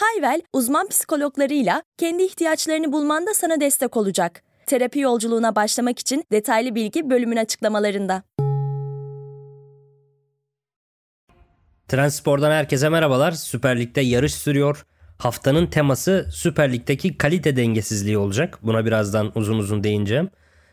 Hayvel, uzman psikologlarıyla kendi ihtiyaçlarını bulmanda sana destek olacak. Terapi yolculuğuna başlamak için detaylı bilgi bölümün açıklamalarında. Transpor'dan herkese merhabalar. Süper Lig'de yarış sürüyor. Haftanın teması Süper Lig'deki kalite dengesizliği olacak. Buna birazdan uzun uzun değineceğim.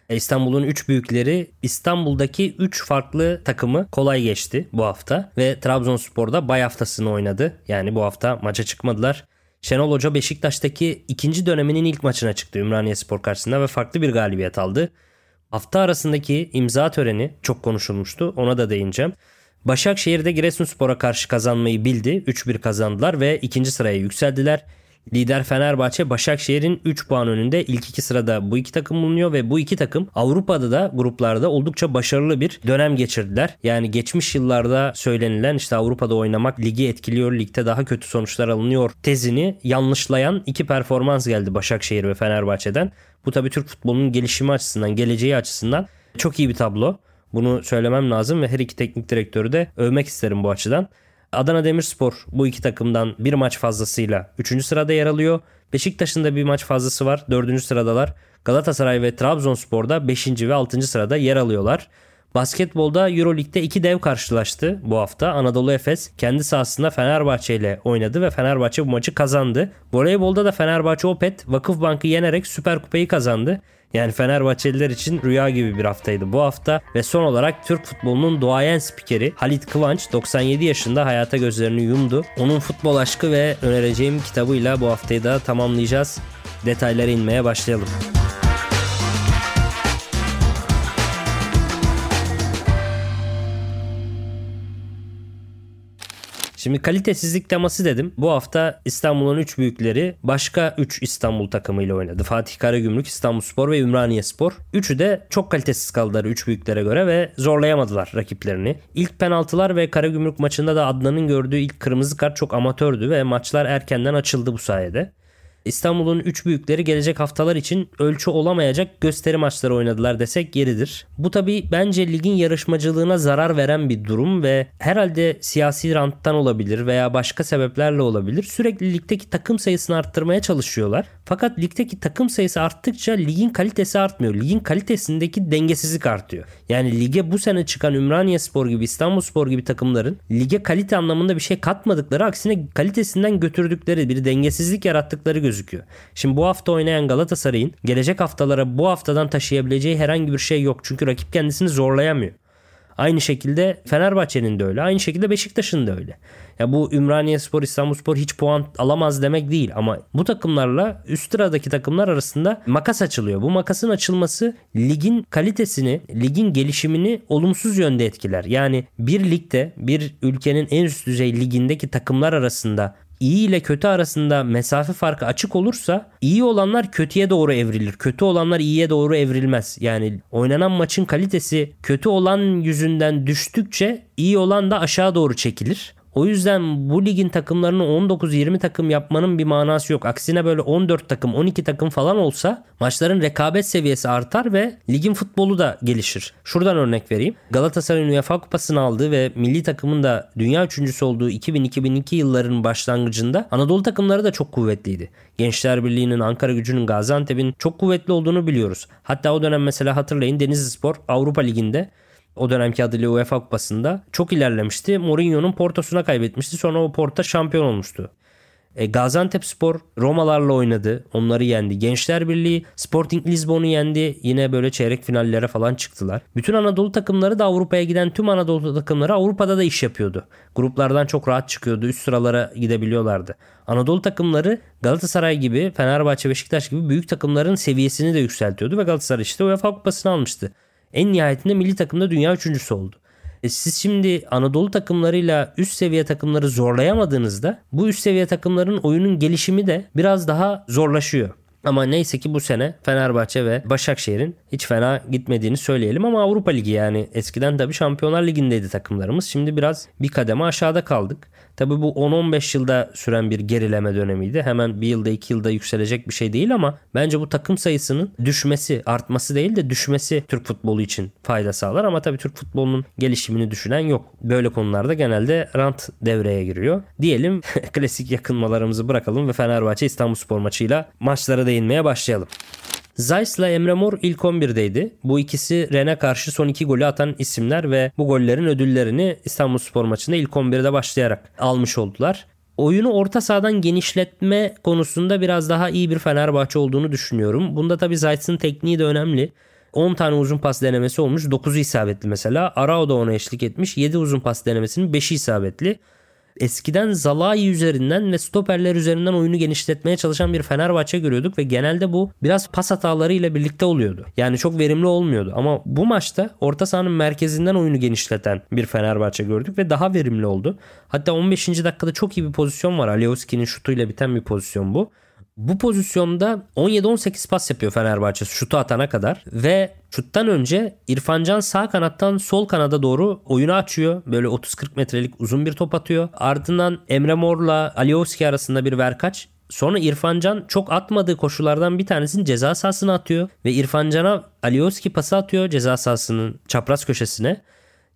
E, İstanbul'un 3 büyükleri İstanbul'daki 3 farklı takımı kolay geçti bu hafta ve Trabzonspor'da bay haftasını oynadı. Yani bu hafta maça çıkmadılar. Şenol Hoca Beşiktaş'taki ikinci döneminin ilk maçına çıktı Ümraniye Spor karşısında ve farklı bir galibiyet aldı. Hafta arasındaki imza töreni çok konuşulmuştu. Ona da değineceğim. Başakşehir'de Giresunspor'a karşı kazanmayı bildi. 3-1 kazandılar ve ikinci sıraya yükseldiler. Lider Fenerbahçe Başakşehir'in 3 puan önünde ilk iki sırada bu iki takım bulunuyor ve bu iki takım Avrupa'da da gruplarda oldukça başarılı bir dönem geçirdiler. Yani geçmiş yıllarda söylenilen işte Avrupa'da oynamak ligi etkiliyor, ligde daha kötü sonuçlar alınıyor tezini yanlışlayan iki performans geldi Başakşehir ve Fenerbahçe'den. Bu tabii Türk futbolunun gelişimi açısından, geleceği açısından çok iyi bir tablo. Bunu söylemem lazım ve her iki teknik direktörü de övmek isterim bu açıdan. Adana Demirspor bu iki takımdan bir maç fazlasıyla 3. sırada yer alıyor. Beşiktaş'ın da bir maç fazlası var 4. sıradalar. Galatasaray ve Trabzonspor'da 5. ve 6. sırada yer alıyorlar. Basketbolda Euroleague'de iki dev karşılaştı bu hafta. Anadolu Efes kendi sahasında Fenerbahçe ile oynadı ve Fenerbahçe bu maçı kazandı. Voleybolda da Fenerbahçe Opet Vakıfbank'ı yenerek Süper Kupayı kazandı. Yani Fenerbahçeliler için rüya gibi bir haftaydı bu hafta ve son olarak Türk futbolunun duayen spikeri Halit Kıvanç 97 yaşında hayata gözlerini yumdu. Onun futbol aşkı ve önereceğim kitabıyla bu haftayı da tamamlayacağız. Detaylara inmeye başlayalım. Şimdi kalitesizlik teması dedim. Bu hafta İstanbul'un 3 büyükleri başka 3 İstanbul takımıyla oynadı. Fatih Karagümrük, İstanbulspor ve Ümraniye-Spor. Üçü de çok kalitesiz kaldılar 3 büyüklere göre ve zorlayamadılar rakiplerini. İlk penaltılar ve Karagümrük maçında da Adnan'ın gördüğü ilk kırmızı kart çok amatördü ve maçlar erkenden açıldı bu sayede. İstanbul'un 3 büyükleri gelecek haftalar için ölçü olamayacak gösteri maçları oynadılar desek yeridir. Bu tabi bence ligin yarışmacılığına zarar veren bir durum ve herhalde siyasi ranttan olabilir veya başka sebeplerle olabilir. Sürekli ligdeki takım sayısını arttırmaya çalışıyorlar. Fakat ligdeki takım sayısı arttıkça ligin kalitesi artmıyor. Ligin kalitesindeki dengesizlik artıyor. Yani lige bu sene çıkan Ümraniye Spor gibi İstanbul Spor gibi takımların lige kalite anlamında bir şey katmadıkları aksine kalitesinden götürdükleri bir dengesizlik yarattıkları gözüküyor. Şimdi bu hafta oynayan Galatasaray'ın gelecek haftalara bu haftadan taşıyabileceği herhangi bir şey yok. Çünkü rakip kendisini zorlayamıyor. Aynı şekilde Fenerbahçe'nin de öyle. Aynı şekilde Beşiktaş'ın da öyle. Ya bu Ümraniye Spor, İstanbul Spor hiç puan alamaz demek değil ama bu takımlarla üst sıradaki takımlar arasında makas açılıyor. Bu makasın açılması ligin kalitesini, ligin gelişimini olumsuz yönde etkiler. Yani bir ligde, bir ülkenin en üst düzey ligindeki takımlar arasında iyi ile kötü arasında mesafe farkı açık olursa iyi olanlar kötüye doğru evrilir. Kötü olanlar iyiye doğru evrilmez. Yani oynanan maçın kalitesi kötü olan yüzünden düştükçe iyi olan da aşağı doğru çekilir. O yüzden bu ligin takımlarını 19-20 takım yapmanın bir manası yok. Aksine böyle 14 takım, 12 takım falan olsa maçların rekabet seviyesi artar ve ligin futbolu da gelişir. Şuradan örnek vereyim. Galatasaray'ın UEFA Kupası'nı aldığı ve milli takımın da dünya üçüncüsü olduğu 2000-2002 yılların başlangıcında Anadolu takımları da çok kuvvetliydi. Gençler Birliği'nin, Ankara Gücü'nün, Gaziantep'in çok kuvvetli olduğunu biliyoruz. Hatta o dönem mesela hatırlayın Denizli Spor Avrupa Ligi'nde o dönemki adıyla UEFA Kupası'nda çok ilerlemişti. Mourinho'nun Porto'suna kaybetmişti. Sonra o Porto şampiyon olmuştu. E, Gaziantep Spor Romalarla oynadı. Onları yendi. Gençler Birliği Sporting Lisbon'u yendi. Yine böyle çeyrek finallere falan çıktılar. Bütün Anadolu takımları da Avrupa'ya giden tüm Anadolu takımları Avrupa'da da iş yapıyordu. Gruplardan çok rahat çıkıyordu. Üst sıralara gidebiliyorlardı. Anadolu takımları Galatasaray gibi, Fenerbahçe, Beşiktaş gibi büyük takımların seviyesini de yükseltiyordu ve Galatasaray işte UEFA Kupası'nı almıştı. En nihayetinde milli takımda dünya üçüncüsü oldu. E siz şimdi Anadolu takımlarıyla üst seviye takımları zorlayamadığınızda bu üst seviye takımların oyunun gelişimi de biraz daha zorlaşıyor. Ama neyse ki bu sene Fenerbahçe ve Başakşehir'in hiç fena gitmediğini söyleyelim ama Avrupa Ligi yani eskiden tabii Şampiyonlar Ligi'ndeydi takımlarımız. Şimdi biraz bir kademe aşağıda kaldık. Tabii bu 10-15 yılda süren bir gerileme dönemiydi. Hemen bir yılda iki yılda yükselecek bir şey değil ama bence bu takım sayısının düşmesi, artması değil de düşmesi Türk futbolu için fayda sağlar. Ama tabii Türk futbolunun gelişimini düşünen yok. Böyle konularda genelde rant devreye giriyor. Diyelim klasik yakınmalarımızı bırakalım ve Fenerbahçe İstanbul Spor maçıyla maçlara değinmeye başlayalım. Zeiss ile Emre Mor ilk 11'deydi. Bu ikisi Ren'e karşı son iki golü atan isimler ve bu gollerin ödüllerini İstanbul Spor maçında ilk 11'de başlayarak almış oldular. Oyunu orta sahadan genişletme konusunda biraz daha iyi bir Fenerbahçe olduğunu düşünüyorum. Bunda tabii Zeiss'in tekniği de önemli. 10 tane uzun pas denemesi olmuş. 9'u isabetli mesela. Arao da ona eşlik etmiş. 7 uzun pas denemesinin 5'i isabetli eskiden Zalai üzerinden ve stoperler üzerinden oyunu genişletmeye çalışan bir Fenerbahçe görüyorduk ve genelde bu biraz pas hatalarıyla birlikte oluyordu. Yani çok verimli olmuyordu ama bu maçta orta sahanın merkezinden oyunu genişleten bir Fenerbahçe gördük ve daha verimli oldu. Hatta 15. dakikada çok iyi bir pozisyon var. Alioski'nin şutuyla biten bir pozisyon bu. Bu pozisyonda 17-18 pas yapıyor Fenerbahçe şutu atana kadar ve şuttan önce İrfancan sağ kanattan sol kanada doğru oyunu açıyor. Böyle 30-40 metrelik uzun bir top atıyor. Ardından Emre Mor'la Alioski arasında bir verkaç. Sonra İrfancan çok atmadığı koşulardan bir tanesini ceza sahasına atıyor ve İrfancan'a Alioski pası atıyor ceza sahasının çapraz köşesine.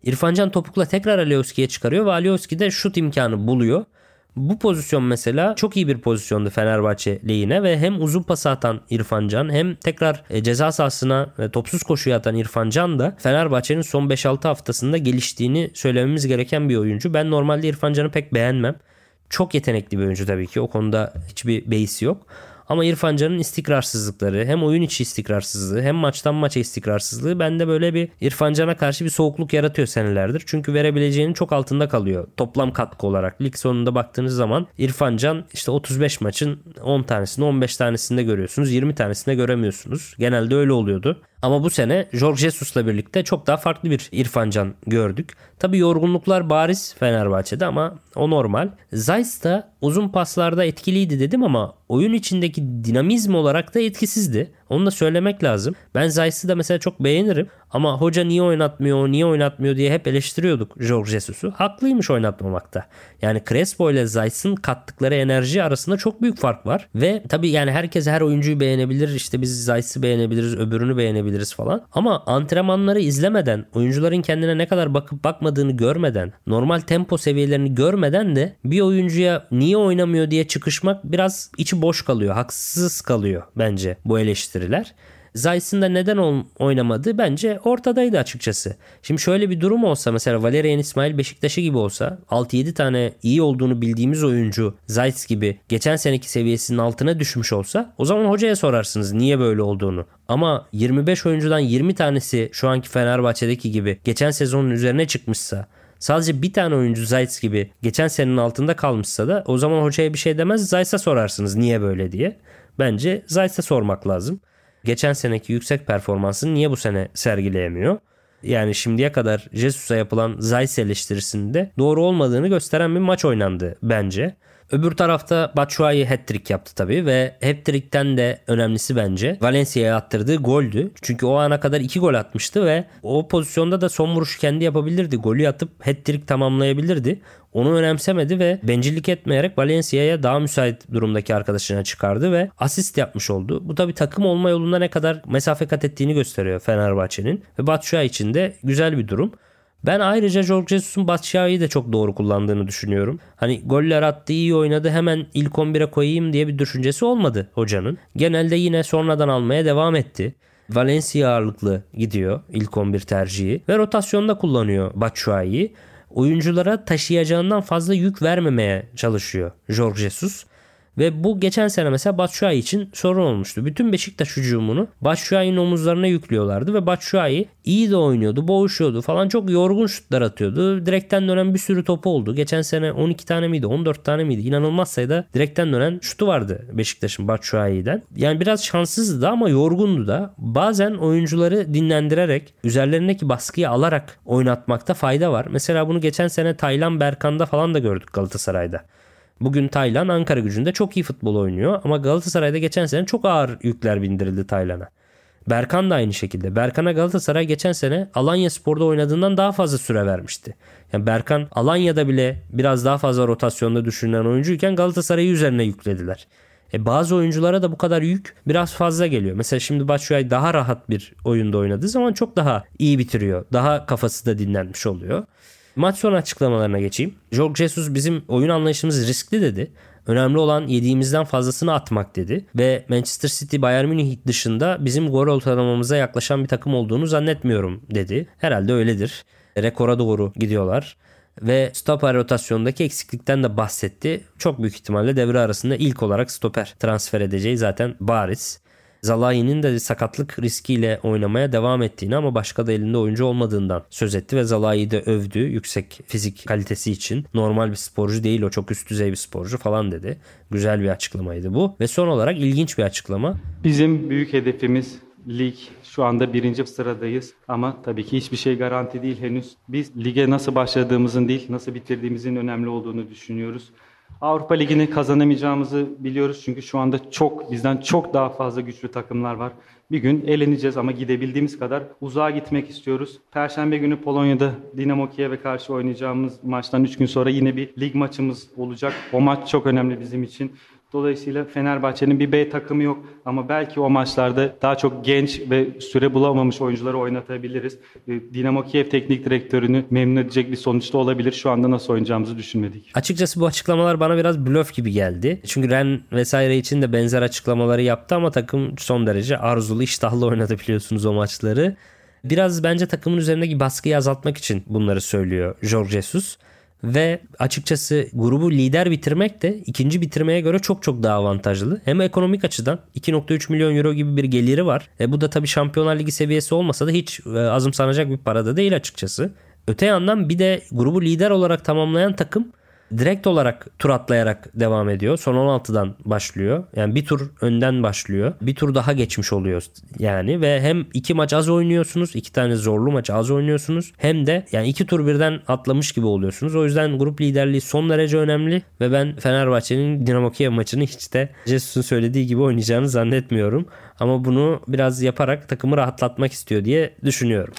İrfancan topukla tekrar Alioski'ye çıkarıyor ve Alioski de şut imkanı buluyor. Bu pozisyon mesela çok iyi bir pozisyondu Fenerbahçe lehine ve hem uzun pas atan İrfan Can hem tekrar e, ceza sahasına e, topsuz koşuya atan İrfan Can da Fenerbahçe'nin son 5-6 haftasında geliştiğini söylememiz gereken bir oyuncu. Ben normalde İrfan Can'ı pek beğenmem. Çok yetenekli bir oyuncu tabii ki. O konuda hiçbir beis yok. Ama İrfan Can'ın istikrarsızlıkları hem oyun içi istikrarsızlığı hem maçtan maça istikrarsızlığı bende böyle bir İrfan Can'a karşı bir soğukluk yaratıyor senelerdir. Çünkü verebileceğinin çok altında kalıyor toplam katkı olarak. Lig sonunda baktığınız zaman İrfan Can işte 35 maçın 10 tanesini 15 tanesinde görüyorsunuz. 20 tanesinde göremiyorsunuz. Genelde öyle oluyordu. Ama bu sene Jorge Jesus'la birlikte çok daha farklı bir İrfan Can gördük. Tabi yorgunluklar bariz Fenerbahçe'de ama o normal. Zeiss da uzun paslarda etkiliydi dedim ama oyun içindeki dinamizm olarak da etkisizdi. Onu da söylemek lazım. Ben Zeiss'i de mesela çok beğenirim. Ama hoca niye oynatmıyor, niye oynatmıyor diye hep eleştiriyorduk Jorge Jesus'u. Haklıymış oynatmamakta. Yani Crespo ile Zeiss'in kattıkları enerji arasında çok büyük fark var. Ve tabii yani herkes her oyuncuyu beğenebilir. İşte biz Zeiss'i beğenebiliriz, öbürünü beğenebiliriz falan. Ama antrenmanları izlemeden, oyuncuların kendine ne kadar bakıp bakmadığını görmeden, normal tempo seviyelerini görmeden de bir oyuncuya niye oynamıyor diye çıkışmak biraz içi boş kalıyor. Haksız kalıyor bence bu eleştiriler. Zeiss'in de neden oynamadığı bence ortadaydı açıkçası. Şimdi şöyle bir durum olsa mesela Valerian İsmail Beşiktaş'ı gibi olsa 6-7 tane iyi olduğunu bildiğimiz oyuncu Zeiss gibi geçen seneki seviyesinin altına düşmüş olsa o zaman hocaya sorarsınız niye böyle olduğunu. Ama 25 oyuncudan 20 tanesi şu anki Fenerbahçe'deki gibi geçen sezonun üzerine çıkmışsa sadece bir tane oyuncu Zayt gibi geçen senenin altında kalmışsa da o zaman hocaya bir şey demez Zayt'a sorarsınız niye böyle diye. Bence Zayt'a sormak lazım geçen seneki yüksek performansını niye bu sene sergileyemiyor? Yani şimdiye kadar Jesus'a yapılan Zeiss eleştirisinde doğru olmadığını gösteren bir maç oynandı bence. Öbür tarafta Batshuayi hat-trick yaptı tabii ve hat-trick'ten de önemlisi bence Valencia'ya attırdığı goldü. Çünkü o ana kadar iki gol atmıştı ve o pozisyonda da son vuruş kendi yapabilirdi. Golü atıp hat-trick tamamlayabilirdi. Onu önemsemedi ve bencillik etmeyerek Valencia'ya daha müsait durumdaki arkadaşına çıkardı ve asist yapmış oldu. Bu tabii takım olma yolunda ne kadar mesafe kat ettiğini gösteriyor Fenerbahçe'nin ve Batshuayi için de güzel bir durum. Ben ayrıca Jorge Jesus'un Batshuayi'yi de çok doğru kullandığını düşünüyorum. Hani goller attı iyi oynadı hemen ilk 11'e koyayım diye bir düşüncesi olmadı hocanın. Genelde yine sonradan almaya devam etti. Valencia ağırlıklı gidiyor ilk 11 tercihi ve rotasyonda kullanıyor Batshuayi'yi. Oyunculara taşıyacağından fazla yük vermemeye çalışıyor Jorge Jesus. Ve bu geçen sene mesela Batshuayi için sorun olmuştu. Bütün Beşiktaş hücumunu Batshuayi'nin omuzlarına yüklüyorlardı ve Batshuayi iyi de oynuyordu, boğuşuyordu falan çok yorgun şutlar atıyordu. Direkten dönen bir sürü topu oldu. Geçen sene 12 tane miydi, 14 tane miydi? İnanılmaz sayıda direkten dönen şutu vardı Beşiktaş'ın Batshuayi'den. Yani biraz şanssızdı ama yorgundu da. Bazen oyuncuları dinlendirerek, üzerlerindeki baskıyı alarak oynatmakta fayda var. Mesela bunu geçen sene Taylan Berkan'da falan da gördük Galatasaray'da. Bugün Taylan Ankara gücünde çok iyi futbol oynuyor ama Galatasaray'da geçen sene çok ağır yükler bindirildi Taylan'a. Berkan da aynı şekilde. Berkan'a Galatasaray geçen sene Alanya Spor'da oynadığından daha fazla süre vermişti. Yani Berkan Alanya'da bile biraz daha fazla rotasyonda düşünülen oyuncuyken Galatasaray'ı üzerine yüklediler. E bazı oyunculara da bu kadar yük biraz fazla geliyor. Mesela şimdi Batshuayi daha rahat bir oyunda oynadığı zaman çok daha iyi bitiriyor. Daha kafası da dinlenmiş oluyor. Maç sonu açıklamalarına geçeyim. Jorge Jesus bizim oyun anlayışımız riskli dedi. Önemli olan yediğimizden fazlasını atmak dedi. Ve Manchester City Bayern Münih dışında bizim gol ortalamamıza yaklaşan bir takım olduğunu zannetmiyorum dedi. Herhalde öyledir. Rekora doğru gidiyorlar ve stoper rotasyonundaki eksiklikten de bahsetti. Çok büyük ihtimalle devre arasında ilk olarak stoper transfer edeceği zaten bariz. Zalai'nin de sakatlık riskiyle oynamaya devam ettiğini ama başka da elinde oyuncu olmadığından söz etti ve Zalai'yi de övdü yüksek fizik kalitesi için. Normal bir sporcu değil o çok üst düzey bir sporcu falan dedi. Güzel bir açıklamaydı bu. Ve son olarak ilginç bir açıklama. Bizim büyük hedefimiz lig. Şu anda birinci sıradayız ama tabii ki hiçbir şey garanti değil henüz. Biz lige nasıl başladığımızın değil, nasıl bitirdiğimizin önemli olduğunu düşünüyoruz. Avrupa Ligi'ni kazanamayacağımızı biliyoruz çünkü şu anda çok bizden çok daha fazla güçlü takımlar var. Bir gün eleneceğiz ama gidebildiğimiz kadar uzağa gitmek istiyoruz. Perşembe günü Polonya'da Dinamo Kiev'e karşı oynayacağımız maçtan 3 gün sonra yine bir lig maçımız olacak. O maç çok önemli bizim için. Dolayısıyla Fenerbahçe'nin bir B takımı yok ama belki o maçlarda daha çok genç ve süre bulamamış oyuncuları oynatabiliriz. Ee, Dinamo Kiev teknik direktörünü memnun edecek bir sonuçta olabilir. Şu anda nasıl oynayacağımızı düşünmedik. Açıkçası bu açıklamalar bana biraz blöf gibi geldi. Çünkü Ren vesaire için de benzer açıklamaları yaptı ama takım son derece arzulu, iştahlı oynadı biliyorsunuz o maçları. Biraz bence takımın üzerindeki baskıyı azaltmak için bunları söylüyor Jorge Jesus. Ve açıkçası grubu lider bitirmek de ikinci bitirmeye göre çok çok daha avantajlı. Hem ekonomik açıdan 2.3 milyon euro gibi bir geliri var. E bu da tabii Şampiyonlar Ligi seviyesi olmasa da hiç e, azımsanacak bir parada değil açıkçası. Öte yandan bir de grubu lider olarak tamamlayan takım direkt olarak tur atlayarak devam ediyor. Son 16'dan başlıyor. Yani bir tur önden başlıyor. Bir tur daha geçmiş oluyor yani ve hem iki maç az oynuyorsunuz. iki tane zorlu maç az oynuyorsunuz. Hem de yani iki tur birden atlamış gibi oluyorsunuz. O yüzden grup liderliği son derece önemli ve ben Fenerbahçe'nin Dinamo Kiev maçını hiç de Jesus'un söylediği gibi oynayacağını zannetmiyorum. Ama bunu biraz yaparak takımı rahatlatmak istiyor diye düşünüyorum.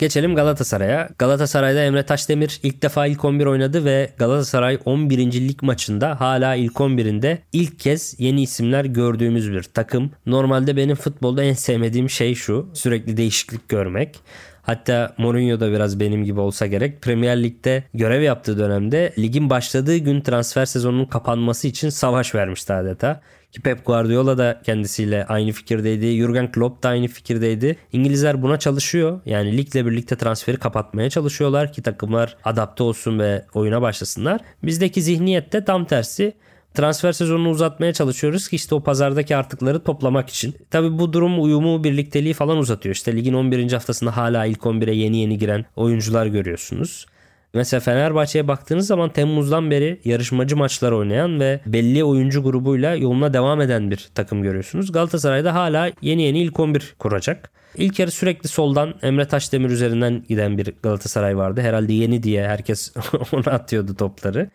Geçelim Galatasaray'a. Galatasaray'da Emre Taşdemir ilk defa ilk 11 oynadı ve Galatasaray 11. lig maçında hala ilk 11'inde ilk kez yeni isimler gördüğümüz bir takım. Normalde benim futbolda en sevmediğim şey şu. Sürekli değişiklik görmek. Hatta Mourinho da biraz benim gibi olsa gerek. Premier Lig'de görev yaptığı dönemde ligin başladığı gün transfer sezonunun kapanması için savaş vermişti adeta. Ki Pep Guardiola da kendisiyle aynı fikirdeydi. Jurgen Klopp da aynı fikirdeydi. İngilizler buna çalışıyor. Yani ligle birlikte transferi kapatmaya çalışıyorlar ki takımlar adapte olsun ve oyuna başlasınlar. Bizdeki zihniyet de tam tersi transfer sezonunu uzatmaya çalışıyoruz ki işte o pazardaki artıkları toplamak için. Tabi bu durum uyumu, birlikteliği falan uzatıyor. İşte ligin 11. haftasında hala ilk 11'e yeni yeni giren oyuncular görüyorsunuz. Mesela Fenerbahçe'ye baktığınız zaman Temmuz'dan beri yarışmacı maçlar oynayan ve belli oyuncu grubuyla yoluna devam eden bir takım görüyorsunuz. Galatasaray'da hala yeni yeni ilk 11 kuracak. İlk yarı sürekli soldan Emre Taşdemir üzerinden giden bir Galatasaray vardı. Herhalde yeni diye herkes ona atıyordu topları.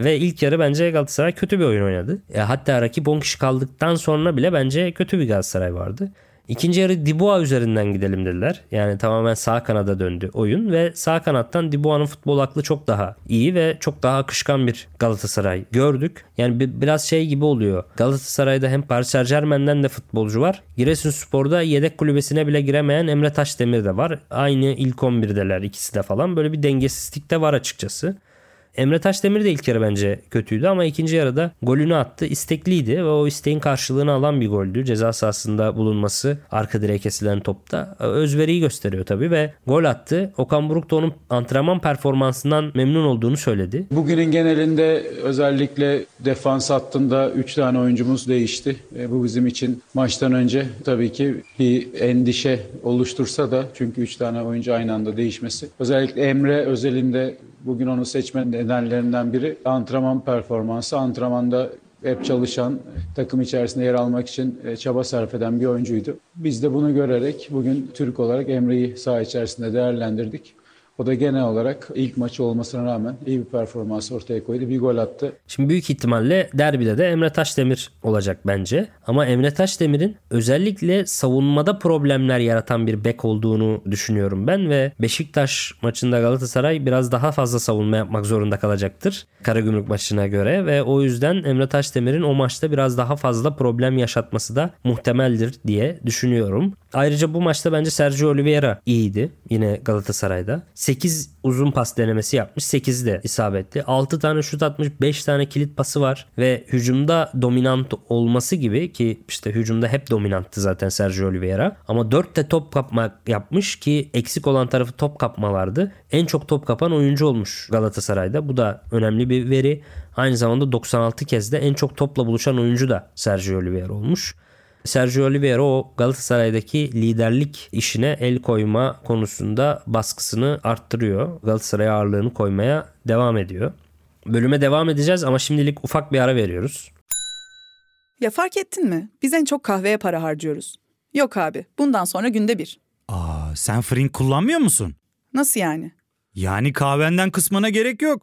Ve ilk yarı bence Galatasaray kötü bir oyun oynadı. E, hatta rakip 10 kişi kaldıktan sonra bile bence kötü bir Galatasaray vardı. İkinci yarı Diboa üzerinden gidelim dediler. Yani tamamen sağ kanada döndü oyun ve sağ kanattan Diboa'nın futbol aklı çok daha iyi ve çok daha akışkan bir Galatasaray gördük. Yani biraz şey gibi oluyor. Galatasaray'da hem Paris Saint Germain'den de futbolcu var. Giresunspor'da yedek kulübesine bile giremeyen Emre Taşdemir de var. Aynı ilk 11'deler ikisi de falan. Böyle bir dengesizlik de var açıkçası. Emre Taşdemir de ilk yarı bence kötüydü ama ikinci yarıda golünü attı. İstekliydi ve o isteğin karşılığını alan bir goldü. Ceza sahasında bulunması arka direğe kesilen topta özveriyi gösteriyor tabii ve gol attı. Okan Buruk da onun antrenman performansından memnun olduğunu söyledi. Bugünün genelinde özellikle defans hattında 3 tane oyuncumuz değişti. E, bu bizim için maçtan önce tabii ki bir endişe oluştursa da çünkü 3 tane oyuncu aynı anda değişmesi. Özellikle Emre özelinde Bugün onu seçme nedenlerinden biri antrenman performansı. Antrenmanda hep çalışan, takım içerisinde yer almak için e, çaba sarf eden bir oyuncuydu. Biz de bunu görerek bugün Türk olarak Emre'yi saha içerisinde değerlendirdik. O da genel olarak ilk maçı olmasına rağmen iyi bir performans ortaya koydu. Bir gol attı. Şimdi büyük ihtimalle derbide de Emre Taşdemir olacak bence. Ama Emre Taşdemir'in özellikle savunmada problemler yaratan bir bek olduğunu düşünüyorum ben ve Beşiktaş maçında Galatasaray biraz daha fazla savunma yapmak zorunda kalacaktır. Karagümrük maçına göre ve o yüzden Emre Taşdemir'in o maçta biraz daha fazla problem yaşatması da muhtemeldir diye düşünüyorum. Ayrıca bu maçta bence Sergio Oliveira iyiydi yine Galatasaray'da. 8 uzun pas denemesi yapmış. 8 de isabetli. 6 tane şut atmış. 5 tane kilit pası var. Ve hücumda dominant olması gibi ki işte hücumda hep dominanttı zaten Sergio Oliveira. Ama 4 de top kapma yapmış ki eksik olan tarafı top kapmalardı. En çok top kapan oyuncu olmuş Galatasaray'da. Bu da önemli bir veri. Aynı zamanda 96 kez de en çok topla buluşan oyuncu da Sergio Oliveira olmuş. Sergio Oliveira o Galatasaray'daki liderlik işine el koyma konusunda baskısını arttırıyor. Galatasaray ağırlığını koymaya devam ediyor. Bölüme devam edeceğiz ama şimdilik ufak bir ara veriyoruz. Ya fark ettin mi? Biz en çok kahveye para harcıyoruz. Yok abi, bundan sonra günde bir. Aa, sen Frink kullanmıyor musun? Nasıl yani? Yani kahvenden kısmına gerek yok.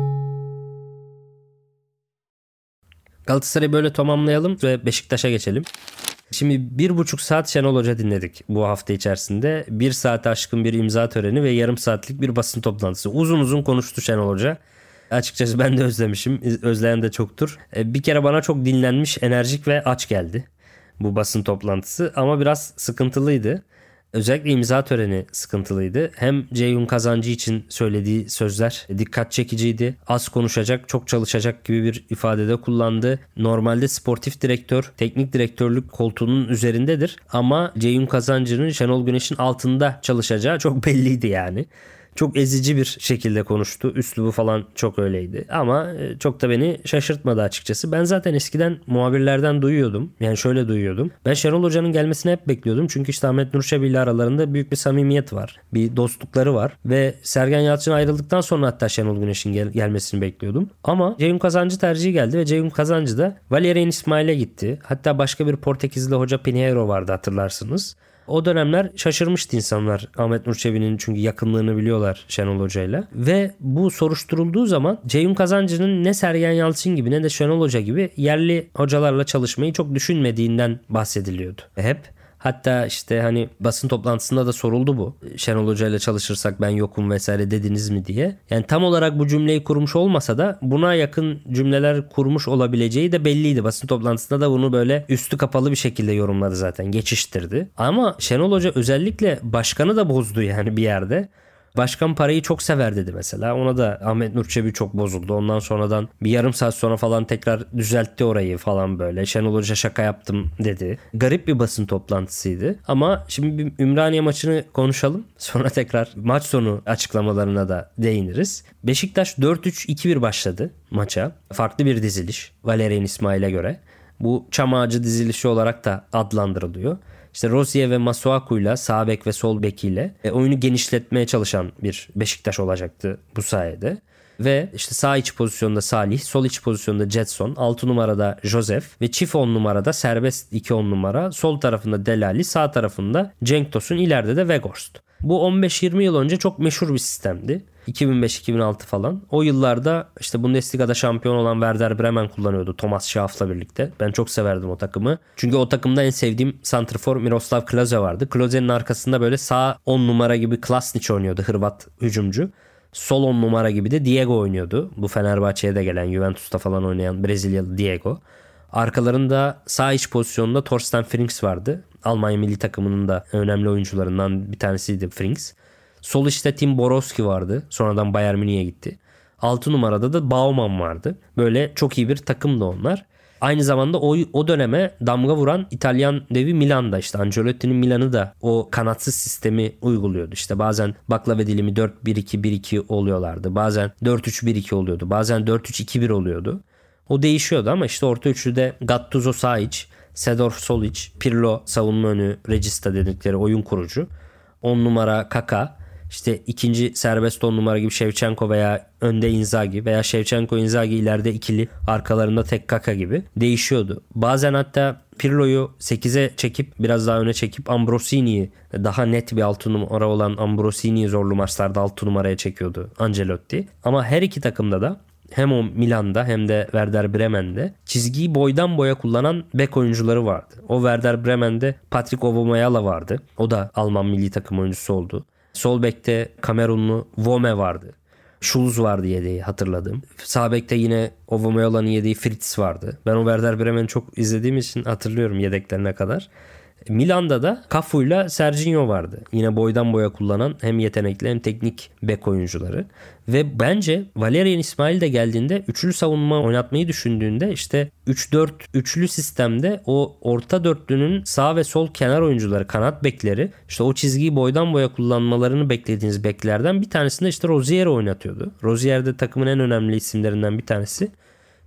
Galatasaray'ı böyle tamamlayalım ve Beşiktaş'a geçelim. Şimdi bir buçuk saat Şenol Hoca dinledik bu hafta içerisinde. Bir saate aşkın bir imza töreni ve yarım saatlik bir basın toplantısı. Uzun uzun konuştu Şenol Hoca. Açıkçası ben de özlemişim. Özleyen de çoktur. E, bir kere bana çok dinlenmiş, enerjik ve aç geldi bu basın toplantısı ama biraz sıkıntılıydı. Özellikle imza töreni sıkıntılıydı. Hem Ceyhun Kazancı için söylediği sözler dikkat çekiciydi. Az konuşacak, çok çalışacak gibi bir ifadede kullandı. Normalde sportif direktör, teknik direktörlük koltuğunun üzerindedir. Ama Ceyhun Kazancı'nın Şenol Güneş'in altında çalışacağı çok belliydi yani çok ezici bir şekilde konuştu. Üslubu falan çok öyleydi. Ama e, çok da beni şaşırtmadı açıkçası. Ben zaten eskiden muhabirlerden duyuyordum. Yani şöyle duyuyordum. Ben Şenol Hoca'nın gelmesini hep bekliyordum. Çünkü işte Ahmet Nurşebi ile aralarında büyük bir samimiyet var. Bir dostlukları var. Ve Sergen Yalçın ayrıldıktan sonra hatta Şenol Güneş'in gel- gelmesini bekliyordum. Ama Ceyhun Kazancı tercihi geldi ve Ceyhun Kazancı da Valerian İsmail'e gitti. Hatta başka bir Portekizli hoca Pinheiro vardı hatırlarsınız. O dönemler şaşırmıştı insanlar Ahmet Nur Çebi'nin çünkü yakınlığını biliyorlar Şenol Hoca'yla. Ve bu soruşturulduğu zaman Ceyhun Kazancı'nın ne Sergen Yalçın gibi ne de Şenol Hoca gibi yerli hocalarla çalışmayı çok düşünmediğinden bahsediliyordu. Hep Hatta işte hani basın toplantısında da soruldu bu. Şenol Hoca ile çalışırsak ben yokum vesaire dediniz mi diye. Yani tam olarak bu cümleyi kurmuş olmasa da buna yakın cümleler kurmuş olabileceği de belliydi. Basın toplantısında da bunu böyle üstü kapalı bir şekilde yorumladı zaten. Geçiştirdi. Ama Şenol Hoca özellikle başkanı da bozdu yani bir yerde. Başkan parayı çok sever dedi mesela. Ona da Ahmet Nur Çebi çok bozuldu. Ondan sonradan bir yarım saat sonra falan tekrar düzeltti orayı falan böyle. Şenol Hoca şaka yaptım dedi. Garip bir basın toplantısıydı. Ama şimdi bir Ümraniye maçını konuşalım. Sonra tekrar maç sonu açıklamalarına da değiniriz. Beşiktaş 4-3-2-1 başladı maça. Farklı bir diziliş. Valerian İsmail'e göre. Bu çam ağacı dizilişi olarak da adlandırılıyor. İşte Rosier ve Masuaku'yla sağ bek ve sol bekiyle e, oyunu genişletmeye çalışan bir Beşiktaş olacaktı bu sayede. Ve işte sağ iç pozisyonda Salih, sol iç pozisyonda Jetson, 6 numarada Joseph ve çift 10 numarada serbest 2 10 numara, sol tarafında Delali, sağ tarafında Cenk Tosun, ileride de Weghorst. Bu 15-20 yıl önce çok meşhur bir sistemdi. 2005-2006 falan. O yıllarda işte Bundesliga'da şampiyon olan Werder Bremen kullanıyordu Thomas Schaaf'la birlikte. Ben çok severdim o takımı. Çünkü o takımda en sevdiğim santrfor Miroslav Klose vardı. Klose'nin arkasında böyle sağ 10 numara gibi Klasnic oynuyordu Hırvat hücumcu. Sol 10 numara gibi de Diego oynuyordu. Bu Fenerbahçe'ye de gelen Juventus'ta falan oynayan Brezilyalı Diego. Arkalarında sağ iç pozisyonunda Torsten Frings vardı. Almanya milli takımının da önemli oyuncularından bir tanesiydi Frings. Sol işte Tim Borowski vardı. Sonradan Bayern Münih'e gitti. 6 numarada da Bauman vardı. Böyle çok iyi bir takımdı onlar. Aynı zamanda o, o döneme damga vuran İtalyan devi Milan'da işte Ancelotti'nin Milan'ı da o kanatsız sistemi uyguluyordu. İşte bazen baklava dilimi 4-1-2-1-2 oluyorlardı. Bazen 4-3-1-2 oluyordu. Bazen 4-3-2-1 oluyordu. O değişiyordu ama işte orta üçlüde Gattuso Saic, Sedorf Solic, Pirlo savunma önü Regista dedikleri oyun kurucu. 10 numara Kaka, işte ikinci serbest 10 numara gibi Shevchenko veya önde Inzaghi veya Shevchenko Inzaghi ileride ikili arkalarında tek Kaka gibi değişiyordu. Bazen hatta Pirlo'yu 8'e çekip biraz daha öne çekip Ambrosini'yi daha net bir 6 numara olan Ambrosini'yi zorlu maçlarda 6 numaraya çekiyordu Ancelotti. Ama her iki takımda da hem o Milan'da hem de Werder Bremen'de çizgiyi boydan boya kullanan bek oyuncuları vardı. O Werder Bremen'de Patrick Ovomayala vardı. O da Alman milli takım oyuncusu oldu. Sol bekte Kamerunlu Vome vardı. Schulz vardı yedeği hatırladım. Sağ bekte yine Ovomayala'nın yedeği Fritz vardı. Ben o Werder Bremen'i çok izlediğim için hatırlıyorum yedeklerine kadar. Milan'da da Cafu'yla Serginho vardı. Yine boydan boya kullanan hem yetenekli hem teknik bek oyuncuları. Ve bence Valerian İsmail de geldiğinde üçlü savunma oynatmayı düşündüğünde işte 3-4 üçlü sistemde o orta dörtlünün sağ ve sol kenar oyuncuları, kanat bekleri işte o çizgiyi boydan boya kullanmalarını beklediğiniz beklerden bir tanesinde işte Rozier oynatıyordu. Rozier de takımın en önemli isimlerinden bir tanesi.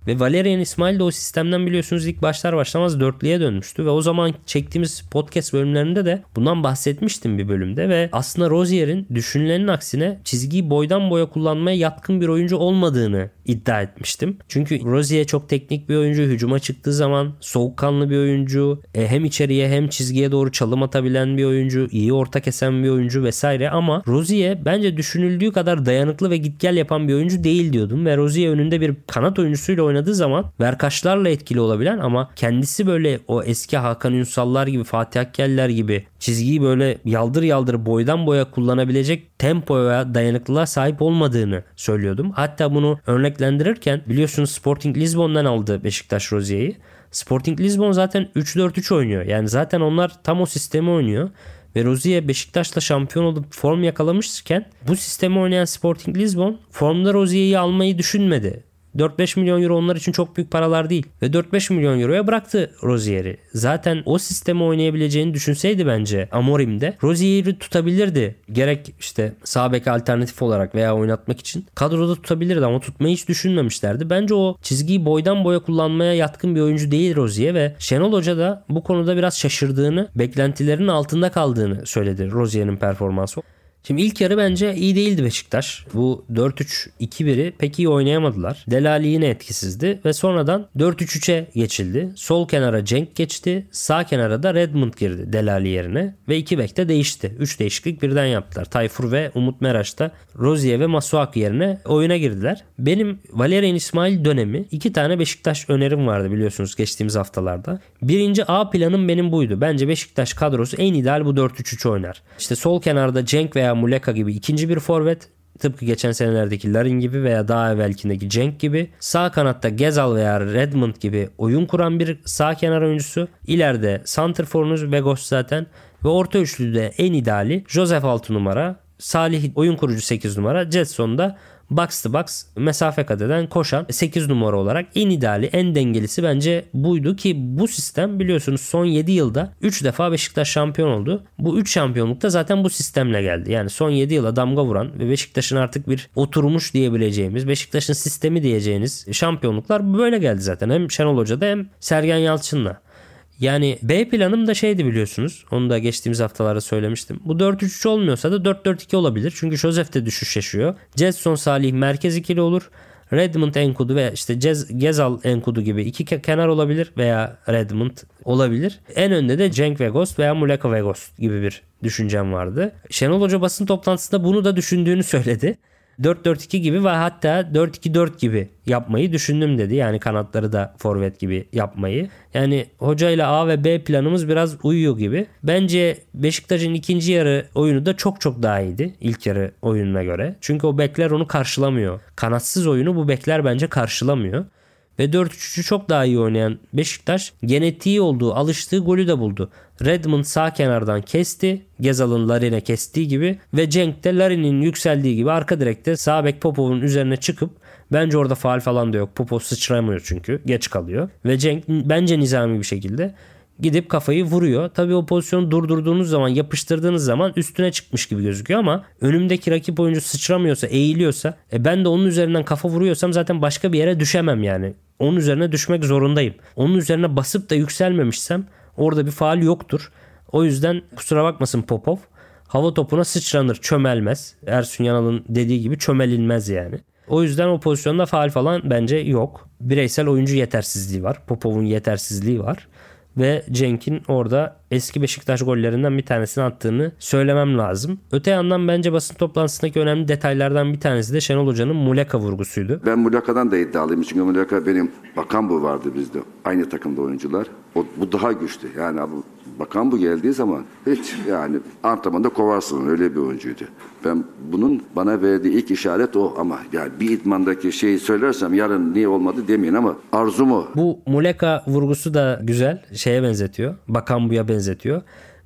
Ve Valerian İsmail de o sistemden biliyorsunuz ilk başlar başlamaz dörtlüye dönmüştü. Ve o zaman çektiğimiz podcast bölümlerinde de bundan bahsetmiştim bir bölümde. Ve aslında Rozier'in düşünülenin aksine çizgiyi boydan boya kullanmaya yatkın bir oyuncu olmadığını iddia etmiştim. Çünkü Rozier çok teknik bir oyuncu. Hücuma çıktığı zaman soğukkanlı bir oyuncu. E, hem içeriye hem çizgiye doğru çalım atabilen bir oyuncu. iyi orta kesen bir oyuncu vesaire. Ama Rozier bence düşünüldüğü kadar dayanıklı ve git gel yapan bir oyuncu değil diyordum. Ve Rozier önünde bir kanat oyuncusuyla oynadığı zaman verkaçlarla etkili olabilen ama kendisi böyle o eski Hakan Ünsallar gibi Fatih Akkeller gibi çizgiyi böyle yaldır yaldır boydan boya kullanabilecek tempoya dayanıklılığa sahip olmadığını söylüyordum. Hatta bunu örneklendirirken biliyorsunuz Sporting Lisbon'dan aldı Beşiktaş Rozier'i. Sporting Lisbon zaten 3-4-3 oynuyor. Yani zaten onlar tam o sistemi oynuyor. Ve Rozier Beşiktaş'la şampiyon olup form yakalamışken bu sistemi oynayan Sporting Lisbon formda Rozier'i almayı düşünmedi. 4-5 milyon euro onlar için çok büyük paralar değil. Ve 4-5 milyon euroya bıraktı Rozier'i. Zaten o sistemi oynayabileceğini düşünseydi bence Amorim'de Rozier'i tutabilirdi. Gerek işte sağ bek alternatif olarak veya oynatmak için kadroda tutabilirdi ama tutmayı hiç düşünmemişlerdi. Bence o çizgiyi boydan boya kullanmaya yatkın bir oyuncu değil Rozier ve Şenol Hoca da bu konuda biraz şaşırdığını, beklentilerin altında kaldığını söyledi Rozier'in performansı. Şimdi ilk yarı bence iyi değildi Beşiktaş. Bu 4-3-2-1'i pek iyi oynayamadılar. Delali yine etkisizdi ve sonradan 4-3-3'e geçildi. Sol kenara Cenk geçti. Sağ kenara da Redmond girdi Delali yerine ve iki bek de değişti. 3 değişiklik birden yaptılar. Tayfur ve Umut Meraş da Rozier ve Masuak yerine oyuna girdiler. Benim Valerian İsmail dönemi iki tane Beşiktaş önerim vardı biliyorsunuz geçtiğimiz haftalarda. Birinci A planım benim buydu. Bence Beşiktaş kadrosu en ideal bu 4-3-3 oynar. İşte sol kenarda Cenk veya Muleka gibi ikinci bir forvet tıpkı geçen senelerdeki Larin gibi veya daha evvelkindeki Cenk gibi sağ kanatta Gezal veya Redmond gibi oyun kuran bir sağ kenar oyuncusu ileride Santrfor'unuz Vegos zaten ve orta üçlüde en ideali Joseph 6 numara Salih oyun kurucu 8 numara Jetson da box to box mesafe kat eden koşan 8 numara olarak en ideali en dengelisi bence buydu ki bu sistem biliyorsunuz son 7 yılda 3 defa Beşiktaş şampiyon oldu. Bu 3 şampiyonluk da zaten bu sistemle geldi. Yani son 7 yıla damga vuran ve Beşiktaş'ın artık bir oturmuş diyebileceğimiz Beşiktaş'ın sistemi diyeceğiniz şampiyonluklar böyle geldi zaten. Hem Şenol Hoca'da hem Sergen Yalçın'la. Yani B planım da şeydi biliyorsunuz. Onu da geçtiğimiz haftalarda söylemiştim. Bu 4-3-3 olmuyorsa da 4-4-2 olabilir. Çünkü Joseph de düşüş yaşıyor. Jetson Salih merkez ikili olur. Redmond Enkudu veya işte Cez, Gezal Enkudu gibi iki kenar olabilir veya Redmond olabilir. En önde de Cenk Vegos veya Muleka Vegos gibi bir düşüncem vardı. Şenol Hoca basın toplantısında bunu da düşündüğünü söyledi. 4-4-2 gibi ve hatta 4-2-4 gibi yapmayı düşündüm dedi. Yani kanatları da forvet gibi yapmayı. Yani hoca ile A ve B planımız biraz uyuyor gibi. Bence Beşiktaş'ın ikinci yarı oyunu da çok çok daha iyiydi ilk yarı oyununa göre. Çünkü o bekler onu karşılamıyor. Kanatsız oyunu bu bekler bence karşılamıyor. Ve 4-3-3'ü çok daha iyi oynayan Beşiktaş genetiği olduğu, alıştığı golü de buldu. Redmond sağ kenardan kesti. Gezal'ın Larin'e kestiği gibi ve Cenk de Larin'in yükseldiği gibi arka direkte sağ bek Popov'un üzerine çıkıp bence orada faal falan da yok. Popov sıçramıyor çünkü. Geç kalıyor. Ve Cenk bence nizami bir şekilde gidip kafayı vuruyor. Tabii o pozisyonu durdurduğunuz zaman yapıştırdığınız zaman üstüne çıkmış gibi gözüküyor ama önümdeki rakip oyuncu sıçramıyorsa eğiliyorsa e ben de onun üzerinden kafa vuruyorsam zaten başka bir yere düşemem yani. Onun üzerine düşmek zorundayım. Onun üzerine basıp da yükselmemişsem orada bir faal yoktur. O yüzden kusura bakmasın Popov. Hava topuna sıçranır, çömelmez. Ersun Yanal'ın dediği gibi çömelilmez yani. O yüzden o pozisyonda faal falan bence yok. Bireysel oyuncu yetersizliği var. Popov'un yetersizliği var ve Cenk'in orada eski Beşiktaş gollerinden bir tanesini attığını söylemem lazım. Öte yandan bence basın toplantısındaki önemli detaylardan bir tanesi de Şenol Hoca'nın Muleka vurgusuydu. Ben Muleka'dan da iddialıyım çünkü Muleka benim bakan bu vardı bizde. Aynı takımda oyuncular. O, bu daha güçlü. Yani abi, bakan bu geldiği zaman hiç yani antrenmanda kovarsın öyle bir oyuncuydu. Ben bunun bana verdiği ilk işaret o ama yani bir idmandaki şeyi söylersem yarın niye olmadı demeyin ama arzum o. Bu Muleka vurgusu da güzel. Şeye benzetiyor. Bakan buya benzetiyor.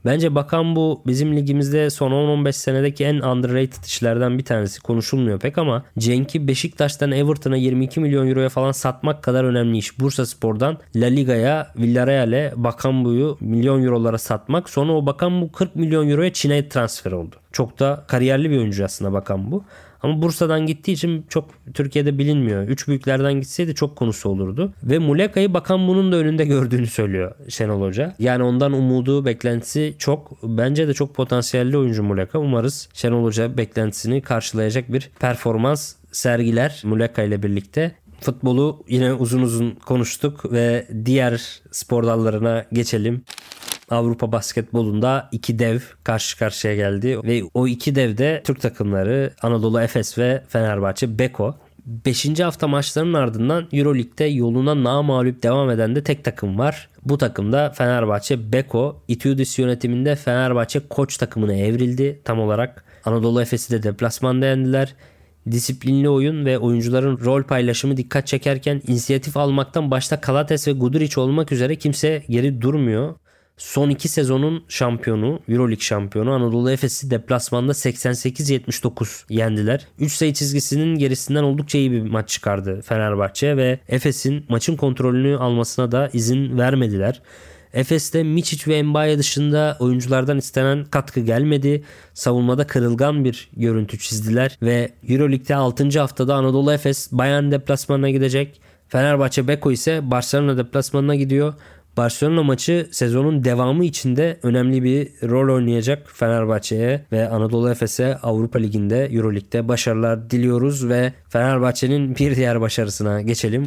Bence Bakan bu bizim ligimizde son 10-15 senedeki en underrated işlerden bir tanesi. Konuşulmuyor pek ama Cenk'i Beşiktaş'tan Everton'a 22 milyon euroya falan satmak kadar önemli iş. Bursa Spor'dan La Liga'ya Villarreal'e Bakan buyu milyon eurolara satmak. Sonra o Bakan bu 40 milyon euroya Çin'e transfer oldu. Çok da kariyerli bir oyuncu aslında Bakan bu. Ama Bursa'dan gittiği için çok Türkiye'de bilinmiyor. Üç büyüklerden gitseydi çok konusu olurdu. Ve Muleka'yı bakan bunun da önünde gördüğünü söylüyor Şenol Hoca. Yani ondan umudu, beklentisi çok. Bence de çok potansiyelli oyuncu Muleka. Umarız Şenol Hoca beklentisini karşılayacak bir performans sergiler Muleka ile birlikte. Futbolu yine uzun uzun konuştuk ve diğer spor dallarına geçelim. Avrupa basketbolunda iki dev karşı karşıya geldi ve o iki dev de Türk takımları Anadolu Efes ve Fenerbahçe Beko. 5. hafta maçlarının ardından Euroleague'de yoluna namalup devam eden de tek takım var. Bu takımda Fenerbahçe Beko, Itiudis yönetiminde Fenerbahçe koç takımına evrildi tam olarak. Anadolu Efes'i de deplasmanda yendiler. Disiplinli oyun ve oyuncuların rol paylaşımı dikkat çekerken inisiyatif almaktan başta Kalates ve Guduric olmak üzere kimse geri durmuyor. Son iki sezonun şampiyonu, Euroleague şampiyonu Anadolu Efes'i deplasmanda 88-79 yendiler. 3 sayı çizgisinin gerisinden oldukça iyi bir maç çıkardı Fenerbahçe ve Efes'in maçın kontrolünü almasına da izin vermediler. Efes'te Miçic ve Mbaye dışında oyunculardan istenen katkı gelmedi. Savunmada kırılgan bir görüntü çizdiler ve Euroleague'de 6. haftada Anadolu Efes Bayern deplasmanına gidecek. Fenerbahçe Beko ise Barcelona deplasmanına gidiyor. Barcelona maçı sezonun devamı içinde önemli bir rol oynayacak Fenerbahçe'ye ve Anadolu Efes'e Avrupa Ligi'nde Euroleague'de başarılar diliyoruz ve Fenerbahçe'nin bir diğer başarısına geçelim.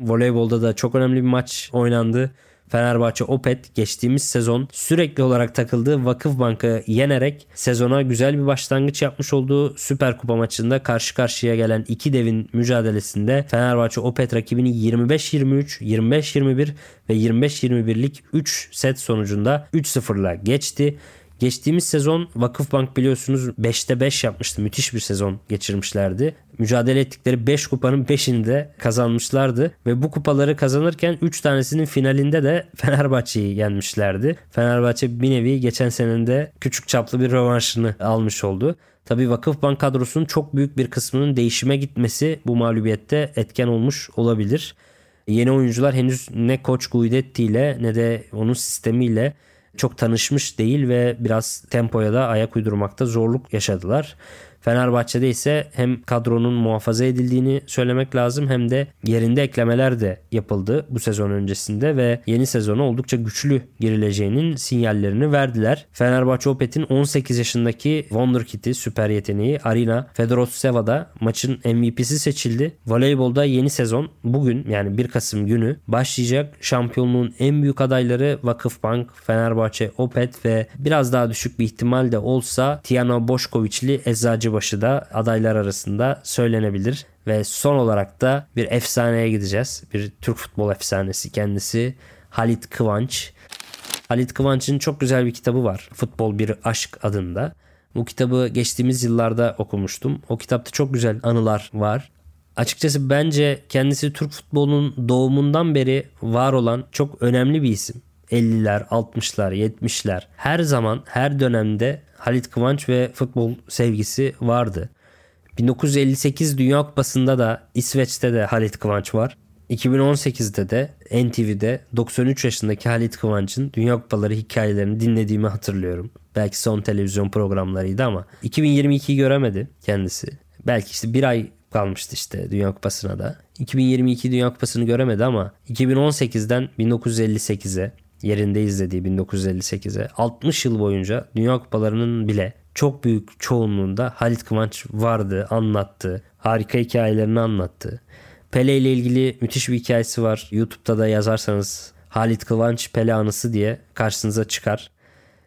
Voleybolda da çok önemli bir maç oynandı. Fenerbahçe Opet geçtiğimiz sezon sürekli olarak takıldığı Vakıfbank'ı yenerek sezona güzel bir başlangıç yapmış olduğu Süper Kupa maçında karşı karşıya gelen iki devin mücadelesinde Fenerbahçe Opet rakibini 25-23, 25-21 ve 25-21'lik 3 set sonucunda 3-0'la geçti. Geçtiğimiz sezon Vakıfbank biliyorsunuz 5'te 5 yapmıştı. Müthiş bir sezon geçirmişlerdi. Mücadele ettikleri 5 kupanın 5'ini de kazanmışlardı. Ve bu kupaları kazanırken 3 tanesinin finalinde de Fenerbahçe'yi yenmişlerdi. Fenerbahçe bir nevi geçen senede küçük çaplı bir rövanşını almış oldu. Tabii Vakıfbank kadrosunun çok büyük bir kısmının değişime gitmesi bu mağlubiyette etken olmuş olabilir. Yeni oyuncular henüz ne Koç Guidetti ile ne de onun sistemiyle çok tanışmış değil ve biraz tempoya da ayak uydurmakta zorluk yaşadılar. Fenerbahçe'de ise hem kadronun muhafaza edildiğini söylemek lazım hem de yerinde eklemeler de yapıldı bu sezon öncesinde ve yeni sezona oldukça güçlü girileceğinin sinyallerini verdiler. Fenerbahçe Opet'in 18 yaşındaki Wonderkid'i süper yeteneği Arina Fedoroseva da maçın MVP'si seçildi. Voleybolda yeni sezon bugün yani 1 Kasım günü başlayacak. Şampiyonluğun en büyük adayları Vakıfbank, Fenerbahçe, Opet ve biraz daha düşük bir ihtimal de olsa Tiana Boşkoviçli Eczacı Gölbaşı da adaylar arasında söylenebilir. Ve son olarak da bir efsaneye gideceğiz. Bir Türk futbol efsanesi kendisi Halit Kıvanç. Halit Kıvanç'ın çok güzel bir kitabı var. Futbol Bir Aşk adında. Bu kitabı geçtiğimiz yıllarda okumuştum. O kitapta çok güzel anılar var. Açıkçası bence kendisi Türk futbolunun doğumundan beri var olan çok önemli bir isim. 50'ler, 60'lar, 70'ler her zaman her dönemde Halit Kıvanç ve futbol sevgisi vardı. 1958 Dünya Kupası'nda da İsveç'te de Halit Kıvanç var. 2018'de de NTV'de 93 yaşındaki Halit Kıvanç'ın Dünya Kupaları hikayelerini dinlediğimi hatırlıyorum. Belki son televizyon programlarıydı ama 2022'yi göremedi kendisi. Belki işte bir ay kalmıştı işte Dünya Kupası'na da. 2022 Dünya Kupası'nı göremedi ama 2018'den 1958'e yerinde izlediği 1958'e 60 yıl boyunca Dünya Kupalarının bile çok büyük çoğunluğunda Halit Kıvanç vardı, anlattı. Harika hikayelerini anlattı. Pele ile ilgili müthiş bir hikayesi var. YouTube'da da yazarsanız Halit Kıvanç Pele anısı diye karşınıza çıkar.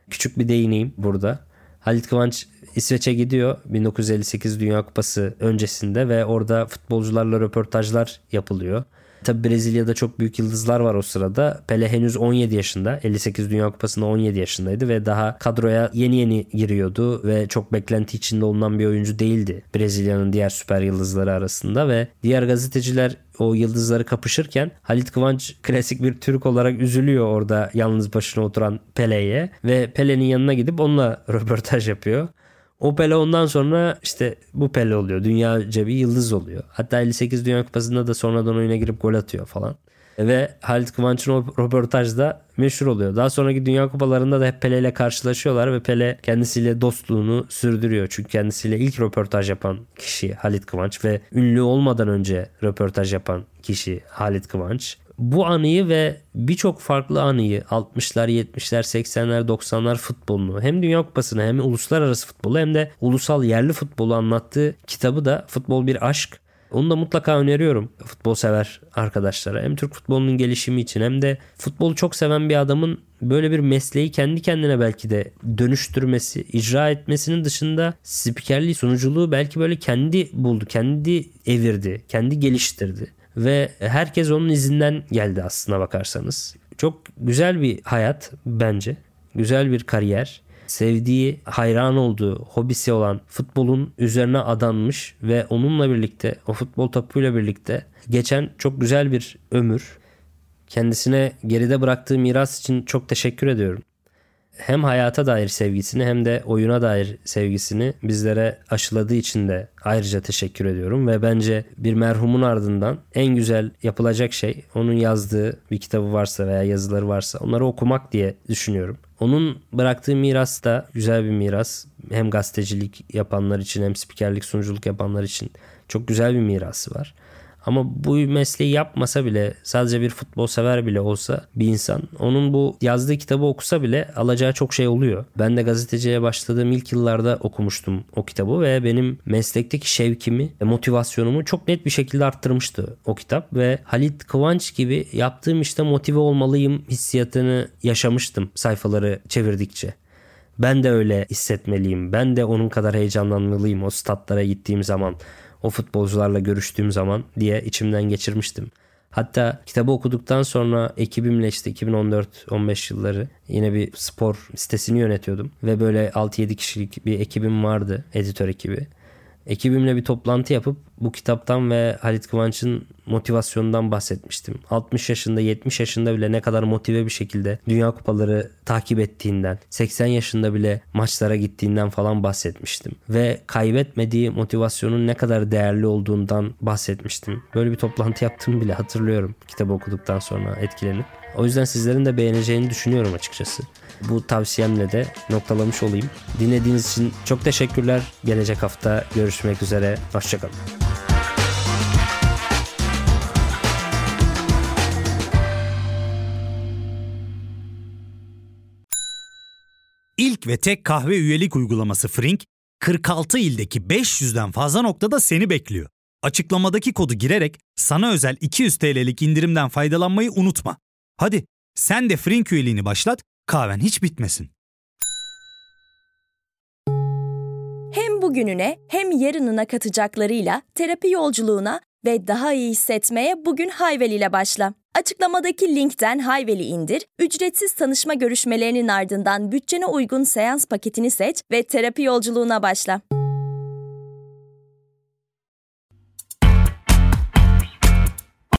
Küçük bir değineyim burada. Halit Kıvanç İsveç'e gidiyor 1958 Dünya Kupası öncesinde ve orada futbolcularla röportajlar yapılıyor. Tabi Brezilya'da çok büyük yıldızlar var o sırada. Pele henüz 17 yaşında. 58 Dünya Kupası'nda 17 yaşındaydı ve daha kadroya yeni yeni giriyordu ve çok beklenti içinde olunan bir oyuncu değildi. Brezilya'nın diğer süper yıldızları arasında ve diğer gazeteciler o yıldızları kapışırken Halit Kıvanç klasik bir Türk olarak üzülüyor orada yalnız başına oturan Pele'ye ve Pele'nin yanına gidip onunla röportaj yapıyor. O Pele ondan sonra işte bu Pele oluyor. Dünyaca bir yıldız oluyor. Hatta 58 Dünya Kupası'nda da sonradan oyuna girip gol atıyor falan. Ve Halit Kıvanç'ın o röportajda meşhur oluyor. Daha sonraki Dünya Kupalarında da hep Pele ile karşılaşıyorlar ve Pele kendisiyle dostluğunu sürdürüyor. Çünkü kendisiyle ilk röportaj yapan kişi Halit Kıvanç ve ünlü olmadan önce röportaj yapan kişi Halit Kıvanç bu anıyı ve birçok farklı anıyı 60'lar, 70'ler, 80'ler, 90'lar futbolunu hem Dünya Kupası'nı hem uluslararası futbolu hem de ulusal yerli futbolu anlattığı kitabı da Futbol Bir Aşk. Onu da mutlaka öneriyorum futbol sever arkadaşlara. Hem Türk futbolunun gelişimi için hem de futbolu çok seven bir adamın böyle bir mesleği kendi kendine belki de dönüştürmesi, icra etmesinin dışında spikerliği, sunuculuğu belki böyle kendi buldu, kendi evirdi, kendi geliştirdi ve herkes onun izinden geldi aslına bakarsanız. Çok güzel bir hayat bence. Güzel bir kariyer. Sevdiği, hayran olduğu, hobisi olan futbolun üzerine adanmış ve onunla birlikte, o futbol topuyla birlikte geçen çok güzel bir ömür. Kendisine geride bıraktığı miras için çok teşekkür ediyorum hem hayata dair sevgisini hem de oyuna dair sevgisini bizlere aşıladığı için de ayrıca teşekkür ediyorum ve bence bir merhumun ardından en güzel yapılacak şey onun yazdığı bir kitabı varsa veya yazıları varsa onları okumak diye düşünüyorum. Onun bıraktığı miras da güzel bir miras. Hem gazetecilik yapanlar için hem spikerlik sunuculuk yapanlar için çok güzel bir mirası var. Ama bu mesleği yapmasa bile sadece bir futbol sever bile olsa bir insan onun bu yazdığı kitabı okusa bile alacağı çok şey oluyor. Ben de gazeteciye başladığım ilk yıllarda okumuştum o kitabı ve benim meslekteki şevkimi, motivasyonumu çok net bir şekilde arttırmıştı o kitap ve Halit Kıvanç gibi yaptığım işte motive olmalıyım hissiyatını yaşamıştım sayfaları çevirdikçe. Ben de öyle hissetmeliyim. Ben de onun kadar heyecanlanmalıyım o statlara gittiğim zaman o futbolcularla görüştüğüm zaman diye içimden geçirmiştim. Hatta kitabı okuduktan sonra ekibimle işte 2014-15 yılları yine bir spor sitesini yönetiyordum. Ve böyle 6-7 kişilik bir ekibim vardı, editör ekibi ekibimle bir toplantı yapıp bu kitaptan ve Halit Kıvanç'ın motivasyonundan bahsetmiştim. 60 yaşında 70 yaşında bile ne kadar motive bir şekilde Dünya Kupaları takip ettiğinden 80 yaşında bile maçlara gittiğinden falan bahsetmiştim. Ve kaybetmediği motivasyonun ne kadar değerli olduğundan bahsetmiştim. Böyle bir toplantı yaptığımı bile hatırlıyorum kitabı okuduktan sonra etkilenip. O yüzden sizlerin de beğeneceğini düşünüyorum açıkçası. Bu tavsiyemle de noktalamış olayım. Dinlediğiniz için çok teşekkürler. Gelecek hafta görüşmek üzere. Hoşçakalın. İlk ve tek kahve üyelik uygulaması Frink, 46 ildeki 500'den fazla noktada seni bekliyor. Açıklamadaki kodu girerek sana özel 200 TL'lik indirimden faydalanmayı unutma. Hadi sen de Frink üyeliğini başlat, kahven hiç bitmesin. Hem bugününe hem yarınına katacaklarıyla terapi yolculuğuna ve daha iyi hissetmeye bugün Hayvel ile başla. Açıklamadaki linkten Hayvel'i indir, ücretsiz tanışma görüşmelerinin ardından bütçene uygun seans paketini seç ve terapi yolculuğuna başla.